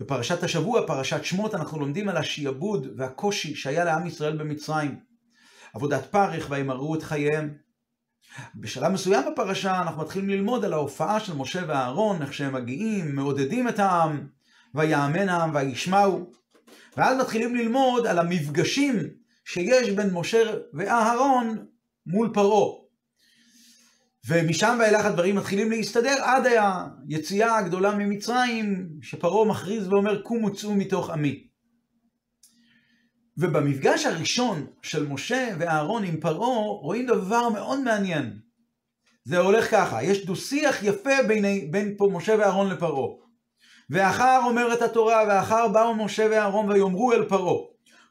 בפרשת השבוע, פרשת שמות, אנחנו לומדים על השיעבוד והקושי שהיה לעם ישראל במצרים. עבודת פרך וימרו את חייהם. בשלב מסוים בפרשה אנחנו מתחילים ללמוד על ההופעה של משה ואהרון, איך שהם מגיעים, מעודדים את העם, ויאמן העם וישמעו. ואז מתחילים ללמוד על המפגשים שיש בין משה ואהרון מול פרעה. ומשם ואילך הדברים מתחילים להסתדר עד היציאה הגדולה ממצרים, שפרעה מכריז ואומר, קומו צאו מתוך עמי. ובמפגש הראשון של משה ואהרון עם פרעה, רואים דבר מאוד מעניין. זה הולך ככה, יש דו-שיח יפה בין, בין פה משה ואהרון לפרעה. ואחר אומרת התורה, ואחר באו משה ואהרון ויאמרו אל פרעה,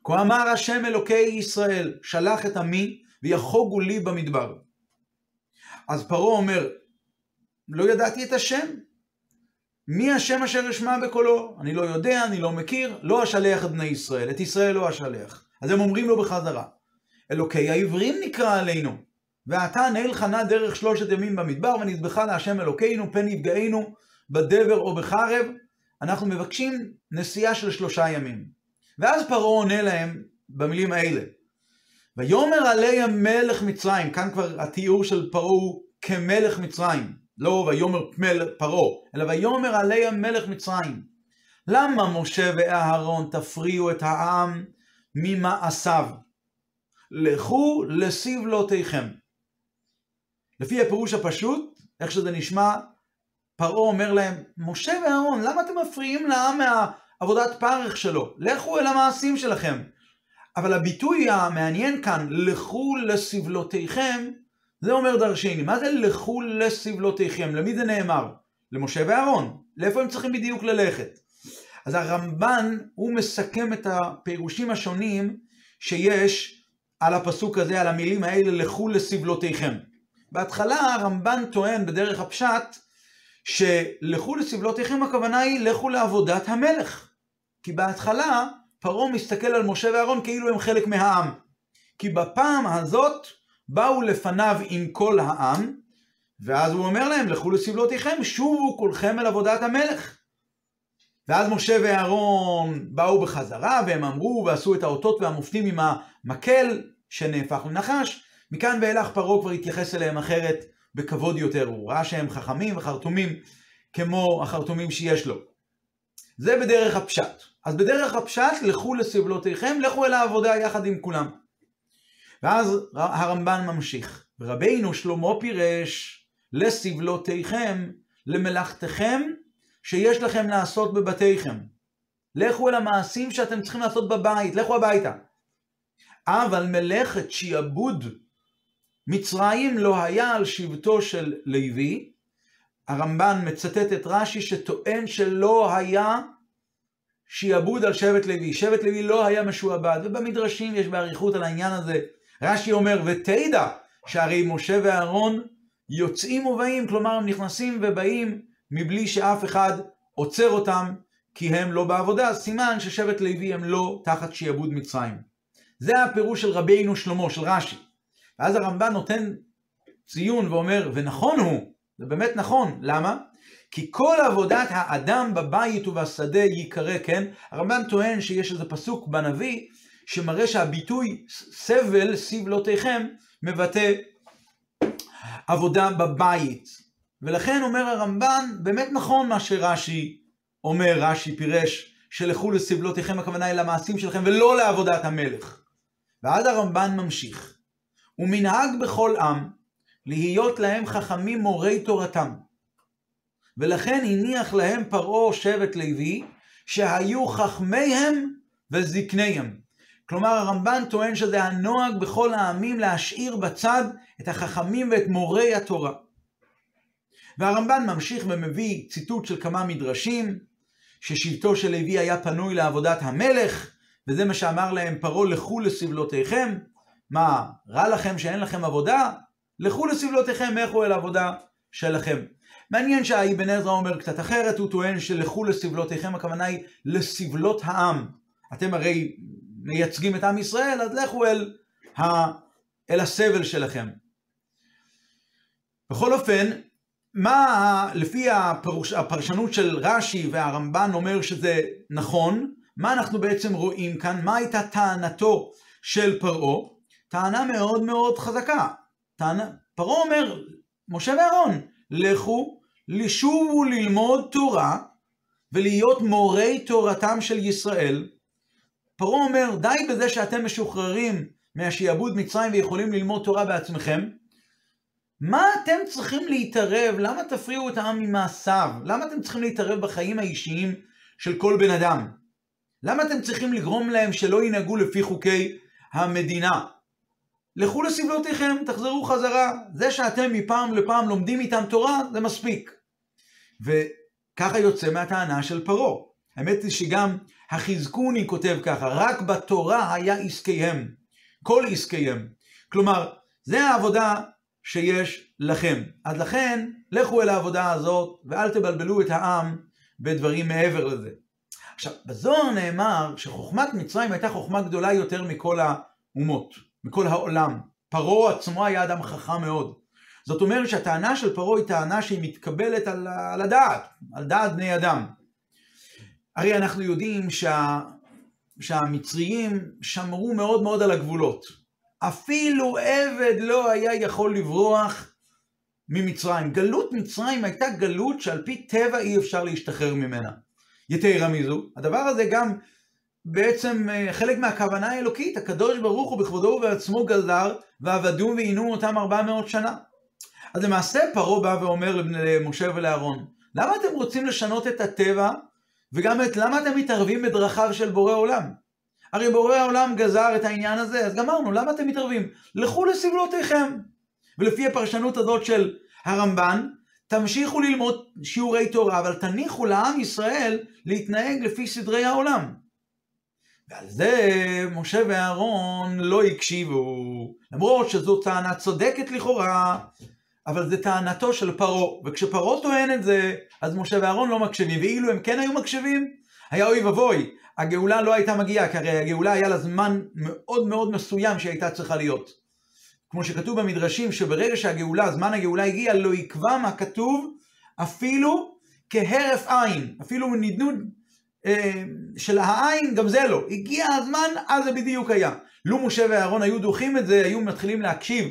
כה אמר השם אלוקי ישראל, שלח את עמי ויחוגו לי במדבר. אז פרעה אומר, לא ידעתי את השם. מי השם אשר אשמע בקולו? אני לא יודע, אני לא מכיר, לא אשלח את בני ישראל, את ישראל לא אשלח. אז הם אומרים לו בחזרה, אלוקי העברים נקרא עלינו, ועתה נעל חנה דרך שלושת ימים במדבר, ונזבחה להשם אלוקינו, פן יפגענו בדבר או בחרב, אנחנו מבקשים נסיעה של שלושה ימים. ואז פרעה עונה להם במילים האלה, ויאמר עלי המלך מצרים, כאן כבר התיאור של פרעה הוא כמלך מצרים, לא ויאמר פרעה, אלא ויאמר עלי המלך מצרים. למה משה ואהרון תפריעו את העם ממעשיו? לכו לסבלותיכם. לפי הפירוש הפשוט, איך שזה נשמע, פרעה אומר להם, משה ואהרון, למה אתם מפריעים לעם מהעבודת פרך שלו? לכו אל המעשים שלכם. אבל הביטוי המעניין כאן, לכו לסבלותיכם, זה אומר דרשני. מה זה לכו לסבלותיכם? למי זה נאמר? למשה ואהרון. לאיפה הם צריכים בדיוק ללכת? אז הרמב"ן, הוא מסכם את הפירושים השונים שיש על הפסוק הזה, על המילים האלה, לכו לסבלותיכם. בהתחלה הרמב"ן טוען בדרך הפשט, שלכו לסבלותיכם הכוונה היא לכו לעבודת המלך. כי בהתחלה פרעה מסתכל על משה ואהרון כאילו הם חלק מהעם. כי בפעם הזאת באו לפניו עם כל העם, ואז הוא אומר להם, לכו לסבלותיכם, שובו כולכם אל עבודת המלך. ואז משה ואהרון באו בחזרה, והם אמרו ועשו את האותות והמופתים עם המקל שנהפך לנחש. מכאן ואילך פרעה כבר התייחס אליהם אחרת בכבוד יותר. הוא ראה שהם חכמים וחרטומים כמו החרטומים שיש לו. זה בדרך הפשט. אז בדרך הפשט, לכו לסבלותיכם, לכו אל העבודה יחד עם כולם. ואז הרמב"ן ממשיך, רבינו שלמה פירש לסבלותיכם, למלאכתכם, שיש לכם לעשות בבתיכם. לכו אל המעשים שאתם צריכים לעשות בבית, לכו הביתה. אבל מלאכת שיעבוד מצרים לא היה על שבטו של לוי. הרמב"ן מצטט את רש"י שטוען שלא היה שיעבוד על שבט לוי. שבט לוי לא היה משועבד, ובמדרשים יש באריכות על העניין הזה. רש"י אומר, ותדע שהרי משה ואהרון יוצאים ובאים, כלומר הם נכנסים ובאים מבלי שאף אחד עוצר אותם, כי הם לא בעבודה, סימן ששבט לוי הם לא תחת שיעבוד מצרים. זה הפירוש של רבינו שלמה, של רש"י. ואז הרמב"ן נותן ציון ואומר, ונכון הוא, זה באמת נכון, למה? כי כל עבודת האדם בבית ובשדה ייקרא, כן? הרמב"ן טוען שיש איזה פסוק בנביא שמראה שהביטוי סבל, סבלותיכם, מבטא עבודה בבית. ולכן אומר הרמב"ן, באמת נכון מה שרש"י אומר, רש"י פירש, שלכו לסבלותיכם, הכוונה היא למעשים שלכם ולא לעבודת המלך. ואז הרמב"ן ממשיך, ומנהג בכל עם להיות להם חכמים מורי תורתם. ולכן הניח להם פרעה שבט לוי, שהיו חכמיהם וזקניהם. כלומר הרמב"ן טוען שזה הנוהג בכל העמים להשאיר בצד את החכמים ואת מורי התורה. והרמב"ן ממשיך ומביא ציטוט של כמה מדרשים, ששבטו של לוי היה פנוי לעבודת המלך, וזה מה שאמר להם פרעה, לכו לסבלותיכם. מה, רע לכם שאין לכם עבודה? לכו לסבלותיכם, לכו אל העבודה שלכם. מעניין שהאבן עזרא אומר קצת אחרת, הוא טוען שלכו לסבלותיכם, הכוונה היא לסבלות העם. אתם הרי מייצגים את עם ישראל, אז לכו אל, ה... אל הסבל שלכם. בכל אופן, מה, לפי הפרוש, הפרשנות של רש"י והרמב"ן אומר שזה נכון, מה אנחנו בעצם רואים כאן? מה הייתה טענתו של פרעה? טענה מאוד מאוד חזקה. טענה, פרעה אומר, משה ואהרון, לכו לשובו ללמוד תורה ולהיות מורי תורתם של ישראל. פרעה אומר, די בזה שאתם משוחררים מהשיעבוד מצרים ויכולים ללמוד תורה בעצמכם. מה אתם צריכים להתערב? למה תפריעו את העם ממעשיו? למה אתם צריכים להתערב בחיים האישיים של כל בן אדם? למה אתם צריכים לגרום להם שלא ינהגו לפי חוקי המדינה? לכו לסבלותיכם, תחזרו חזרה. זה שאתם מפעם לפעם לומדים איתם תורה, זה מספיק. וככה יוצא מהטענה של פרעה. האמת היא שגם החזקוני כותב ככה, רק בתורה היה עסקיהם, כל עסקיהם. כלומר, זה העבודה שיש לכם. אז לכן, לכו אל העבודה הזאת, ואל תבלבלו את העם בדברים מעבר לזה. עכשיו, בזוהר נאמר שחוכמת מצרים הייתה חוכמה גדולה יותר מכל האומות, מכל העולם. פרעה עצמו היה אדם חכם מאוד. זאת אומרת שהטענה של פרעה היא טענה שהיא מתקבלת על, על הדעת, על דעת בני אדם. הרי אנחנו יודעים שה, שהמצריים שמרו מאוד מאוד על הגבולות. אפילו עבד לא היה יכול לברוח ממצרים. גלות מצרים הייתה גלות שעל פי טבע אי אפשר להשתחרר ממנה. יתרה מזו, הדבר הזה גם בעצם אה, חלק מהכוונה האלוקית, הקדוש ברוך הוא בכבודו ובעצמו גזר, ועבדו ועינו אותם ארבע מאות שנה. אז למעשה פרעה בא ואומר למשה ולאהרון, למה אתם רוצים לשנות את הטבע, וגם את למה אתם מתערבים בדרכיו של בורא עולם? הרי בורא העולם גזר את העניין הזה, אז גמרנו, למה אתם מתערבים? לכו לסבלותיכם. ולפי הפרשנות הזאת של הרמב"ן, תמשיכו ללמוד שיעורי תורה, אבל תניחו לעם ישראל להתנהג לפי סדרי העולם. ועל זה משה ואהרון לא הקשיבו, למרות שזו טענה צודקת לכאורה, אבל זו טענתו של פרעה, וכשפרעה טוען את זה, אז משה ואהרון לא מקשיבים, ואילו הם כן היו מקשיבים, היה אוי ואבוי, הגאולה לא הייתה מגיעה, כי הרי הגאולה היה לה זמן מאוד מאוד מסוים שהייתה צריכה להיות. כמו שכתוב במדרשים, שברגע שהגאולה, זמן הגאולה הגיע, לא יקבע מה כתוב, אפילו כהרף עין, אפילו נדנוד אה, של העין, גם זה לא. הגיע הזמן, אז זה בדיוק היה. לו משה ואהרון היו דוחים את זה, היו מתחילים להקשיב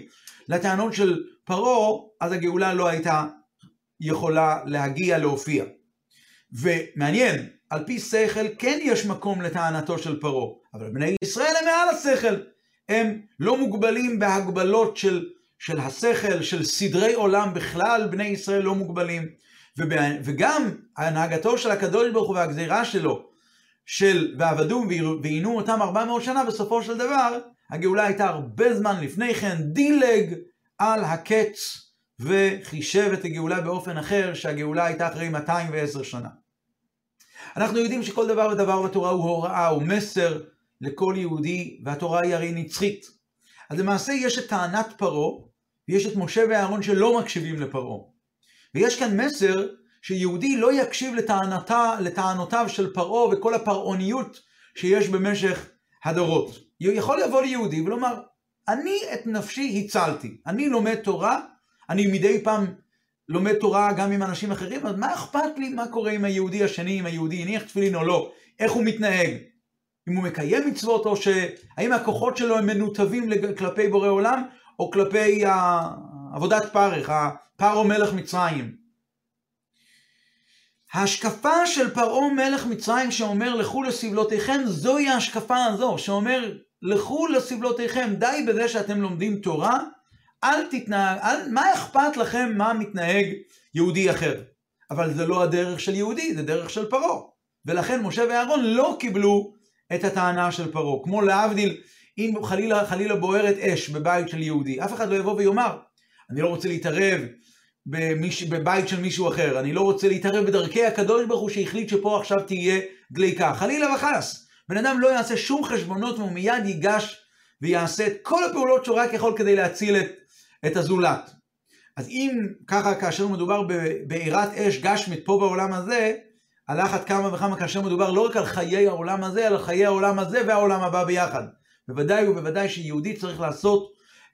לטענות של פרעה, אז הגאולה לא הייתה יכולה להגיע, להופיע. ומעניין, על פי שכל כן יש מקום לטענתו של פרעה, אבל בני ישראל הם מעל השכל. הם לא מוגבלים בהגבלות של, של השכל, של סדרי עולם בכלל, בני ישראל לא מוגבלים. וגם הנהגתו של הקדוש ברוך הוא והגזירה שלו, של ועבדו ועינו אותם 400 שנה, בסופו של דבר, הגאולה הייתה הרבה זמן לפני כן, דילג על הקץ וחישב את הגאולה באופן אחר, שהגאולה הייתה אחרי 210 שנה. אנחנו יודעים שכל דבר ודבר בתורה הוא הוראה, הוא מסר לכל יהודי, והתורה היא הרי נצחית. אז למעשה יש את טענת פרעה, ויש את משה ואהרון שלא מקשיבים לפרעה. ויש כאן מסר שיהודי לא יקשיב לטענתה, לטענותיו של פרעה וכל הפרעוניות שיש במשך הדורות. יכול לבוא ליהודי ולומר, אני את נפשי הצלתי, אני לומד תורה, אני מדי פעם לומד תורה גם עם אנשים אחרים, אז מה אכפת לי מה קורה עם היהודי השני, אם היהודי הניח תפילין או לא, איך הוא מתנהג, אם הוא מקיים מצוות או שהאם הכוחות שלו הם מנותבים כלפי בורא עולם או כלפי עבודת פרך, פרעה מלך מצרים. ההשקפה של פרעה מלך מצרים שאומר לכו לסבלותיכם, זוהי ההשקפה הזו, שאומר לכו לסבלותיכם, די בזה שאתם לומדים תורה, אל תתנהג, אל, מה אכפת לכם מה מתנהג יהודי אחר? אבל זה לא הדרך של יהודי, זה דרך של פרעה. ולכן משה ואהרון לא קיבלו את הטענה של פרעה. כמו להבדיל, אם חלילה חלילה בוערת אש בבית של יהודי, אף אחד לא יבוא ויאמר, אני לא רוצה להתערב במיש... בבית של מישהו אחר, אני לא רוצה להתערב בדרכי הקדוש ברוך הוא שהחליט שפה עכשיו תהיה דליקה. חלילה וחס. בן אדם לא יעשה שום חשבונות והוא מיד ייגש ויעשה את כל הפעולות שהוא רק יכול כדי להציל את, את הזולת. אז אם ככה כאשר מדובר בבעירת אש גשמית פה בעולם הזה, על אחת כמה וכמה כאשר מדובר לא רק על חיי העולם הזה, אלא על חיי העולם הזה והעולם הבא ביחד. בוודאי ובוודאי שיהודי צריך לעשות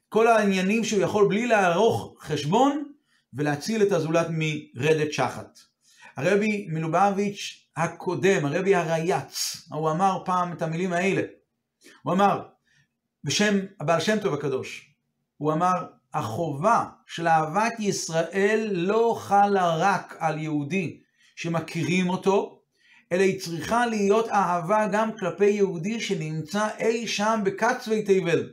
כל העניינים שהוא יכול בלי לערוך חשבון, ולהציל את הזולת מרדת שחת. הרבי מלובביץ' הקודם, הרבי הרייץ, הוא אמר פעם את המילים האלה. הוא אמר, בשם הבעל שם טוב הקדוש, הוא אמר, החובה של אהבת ישראל לא חלה רק על יהודי שמכירים אותו, אלא היא צריכה להיות אהבה גם כלפי יהודי שנמצא אי שם בקצווי תבל.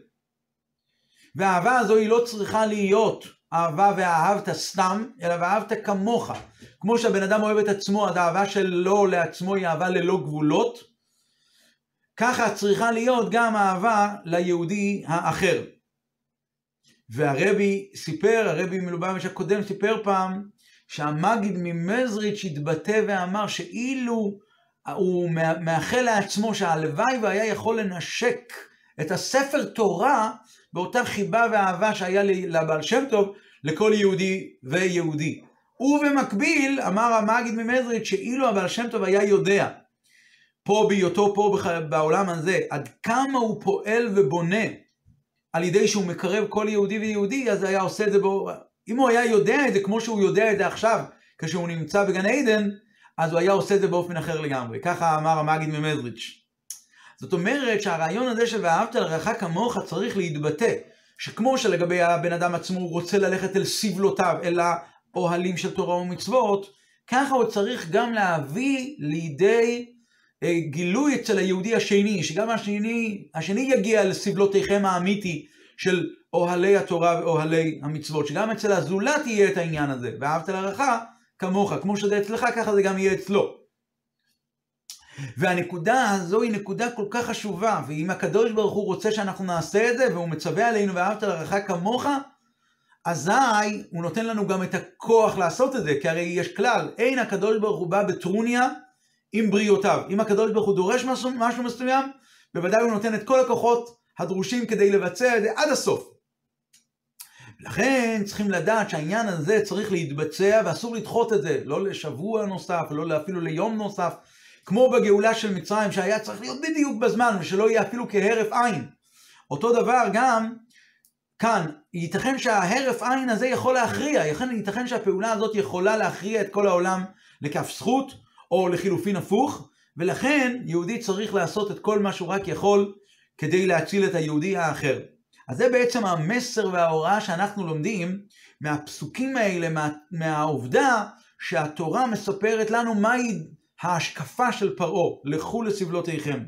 והאהבה הזו היא לא צריכה להיות אהבה ואהבת סתם, אלא ואהבת כמוך. כמו שהבן אדם אוהב את עצמו, אז האהבה שלו לעצמו היא אהבה ללא גבולות, ככה צריכה להיות גם אהבה ליהודי האחר. והרבי סיפר, הרבי מלובביץ' הקודם סיפר פעם, שהמגיד ממזריץ' התבטא ואמר שאילו הוא מאחל לעצמו שהלוואי והיה יכול לנשק את הספר תורה באותה חיבה ואהבה שהיה לבעל שם טוב לכל יהודי ויהודי. ובמקביל אמר המגיד ממזריץ' שאילו הבעל שם טוב היה יודע פה בהיותו פה בעולם הזה עד כמה הוא פועל ובונה על ידי שהוא מקרב כל יהודי ויהודי אז היה עושה את זה בו אם הוא היה יודע את זה כמו שהוא יודע את זה עכשיו כשהוא נמצא בגן עדן אז הוא היה עושה את זה באופן אחר לגמרי. ככה אמר המגיד ממזריץ'. זאת אומרת שהרעיון הזה של ואהבת לרעך כמוך צריך להתבטא, שכמו שלגבי הבן אדם עצמו הוא רוצה ללכת אל סבלותיו, אל האוהלים של תורה ומצוות, ככה הוא צריך גם להביא לידי אה, גילוי אצל היהודי השני, שגם השני, השני יגיע לסבלותיכם האמיתי של אוהלי התורה ואוהלי המצוות, שגם אצל הזולת יהיה את העניין הזה, ואהבת לרעך כמוך, כמו שזה אצלך, ככה זה גם יהיה אצלו. והנקודה הזו היא נקודה כל כך חשובה, ואם הקדוש ברוך הוא רוצה שאנחנו נעשה את זה, והוא מצווה עלינו ואהבת לרעך כמוך, אזי הוא נותן לנו גם את הכוח לעשות את זה, כי הרי יש כלל, אין הקדוש ברוך הוא בא בטרוניה עם בריאותיו. אם הקדוש ברוך הוא דורש משהו, משהו מסוים, בוודאי הוא נותן את כל הכוחות הדרושים כדי לבצע את זה עד הסוף. לכן צריכים לדעת שהעניין הזה צריך להתבצע ואסור לדחות את זה, לא לשבוע נוסף, לא אפילו ליום נוסף, כמו בגאולה של מצרים שהיה צריך להיות בדיוק בזמן ושלא יהיה אפילו כהרף עין. אותו דבר גם כאן, ייתכן שההרף עין הזה יכול להכריע, ייתכן שהפעולה הזאת יכולה להכריע את כל העולם לכף זכות או לחילופין הפוך, ולכן יהודי צריך לעשות את כל מה שהוא רק יכול כדי להציל את היהודי האחר. אז זה בעצם המסר וההוראה שאנחנו לומדים מהפסוקים האלה, מה, מהעובדה שהתורה מספרת לנו מהי ההשקפה של פרעה, לכו לסבלותיכם.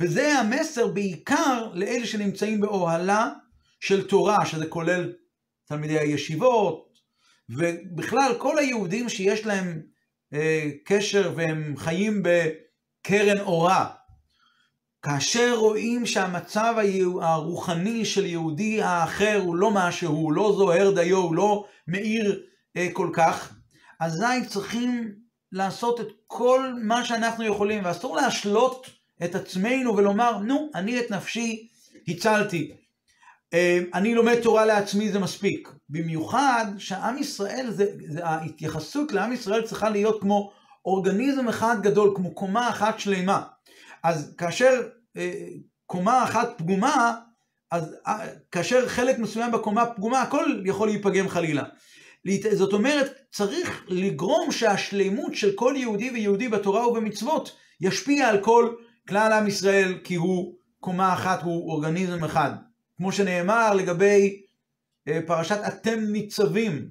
וזה המסר בעיקר לאלה שנמצאים באוהלה של תורה, שזה כולל תלמידי הישיבות, ובכלל כל היהודים שיש להם אה, קשר והם חיים בקרן אורה, כאשר רואים שהמצב הרוחני של יהודי האחר הוא לא מה שהוא, לא זוהר דיו, הוא לא מאיר אה, כל כך, אזי צריכים לעשות את כל מה שאנחנו יכולים, ואסור להשלות את עצמנו ולומר, נו, אני את נפשי הצלתי. אה, אני לומד תורה לעצמי זה מספיק. במיוחד שעם ישראל, זה, זה, ההתייחסות לעם ישראל צריכה להיות כמו אורגניזם אחד גדול, כמו קומה אחת שלמה. אז כאשר אה, קומה אחת פגומה, אז אה, כאשר חלק מסוים בקומה פגומה, הכל יכול להיפגם חלילה. זאת אומרת, צריך לגרום שהשלימות של כל יהודי ויהודי בתורה ובמצוות ישפיע על כל כלל עם ישראל, כי הוא קומה אחת, הוא אורגניזם אחד. כמו שנאמר לגבי אה, פרשת אתם ניצבים,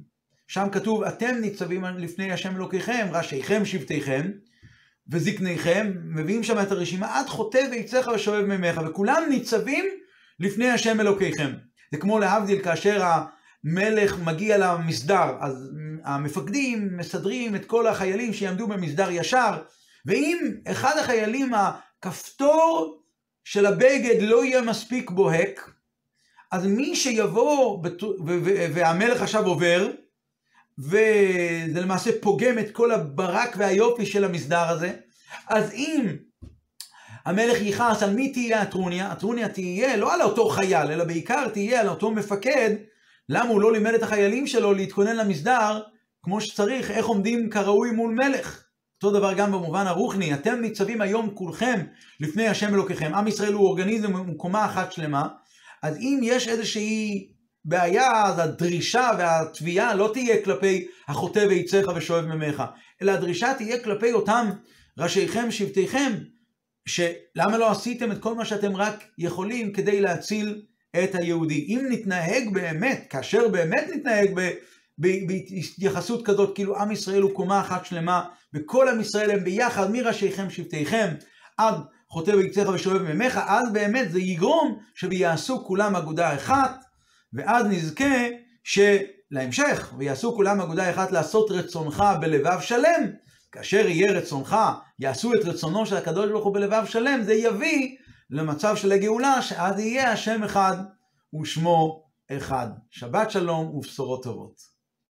שם כתוב אתם ניצבים לפני השם אלוקיכם, ראשיכם שבטיכם, וזקניכם, מביאים שם את הרשימה, עד חוטא ועציך ושואב ממך, וכולם ניצבים לפני השם אלוקיכם. זה כמו להבדיל כאשר המלך מגיע למסדר, אז המפקדים מסדרים את כל החיילים שיעמדו במסדר ישר, ואם אחד החיילים, הכפתור של הבגד לא יהיה מספיק בוהק, אז מי שיבוא, והמלך עכשיו עובר, וזה למעשה פוגם את כל הברק והיופי של המסדר הזה. אז אם המלך יכעס על מי תהיה הטרוניה, הטרוניה תהיה לא על אותו חייל, אלא בעיקר תהיה על אותו מפקד, למה הוא לא לימד את החיילים שלו להתכונן למסדר כמו שצריך, איך עומדים כראוי מול מלך. אותו דבר גם במובן הרוחני, אתם ניצבים היום כולכם לפני השם אלוקיכם. עם ישראל הוא אורגניזם, הוא קומה אחת שלמה, אז אם יש איזושהי הבעיה, אז הדרישה והתביעה לא תהיה כלפי החוטא ויצאך ושואב ממך, אלא הדרישה תהיה כלפי אותם ראשיכם, שבטיכם, שלמה לא עשיתם את כל מה שאתם רק יכולים כדי להציל את היהודי. אם נתנהג באמת, כאשר באמת נתנהג בהתייחסות כזאת, כאילו עם ישראל הוא קומה אחת שלמה, וכל עם ישראל הם ביחד, מראשיכם, שבטיכם, עד חוטא ויצאך ושואב ממך, אז באמת זה יגרום שיעשו כולם אגודה אחת, ואז נזכה שלהמשך, ויעשו כולם אגודה אחת לעשות רצונך בלבב שלם, כאשר יהיה רצונך, יעשו את רצונו של הקדוש ברוך הוא בלבב שלם, זה יביא למצב של הגאולה, שאז יהיה השם אחד ושמו אחד. שבת שלום ובשורות טובות.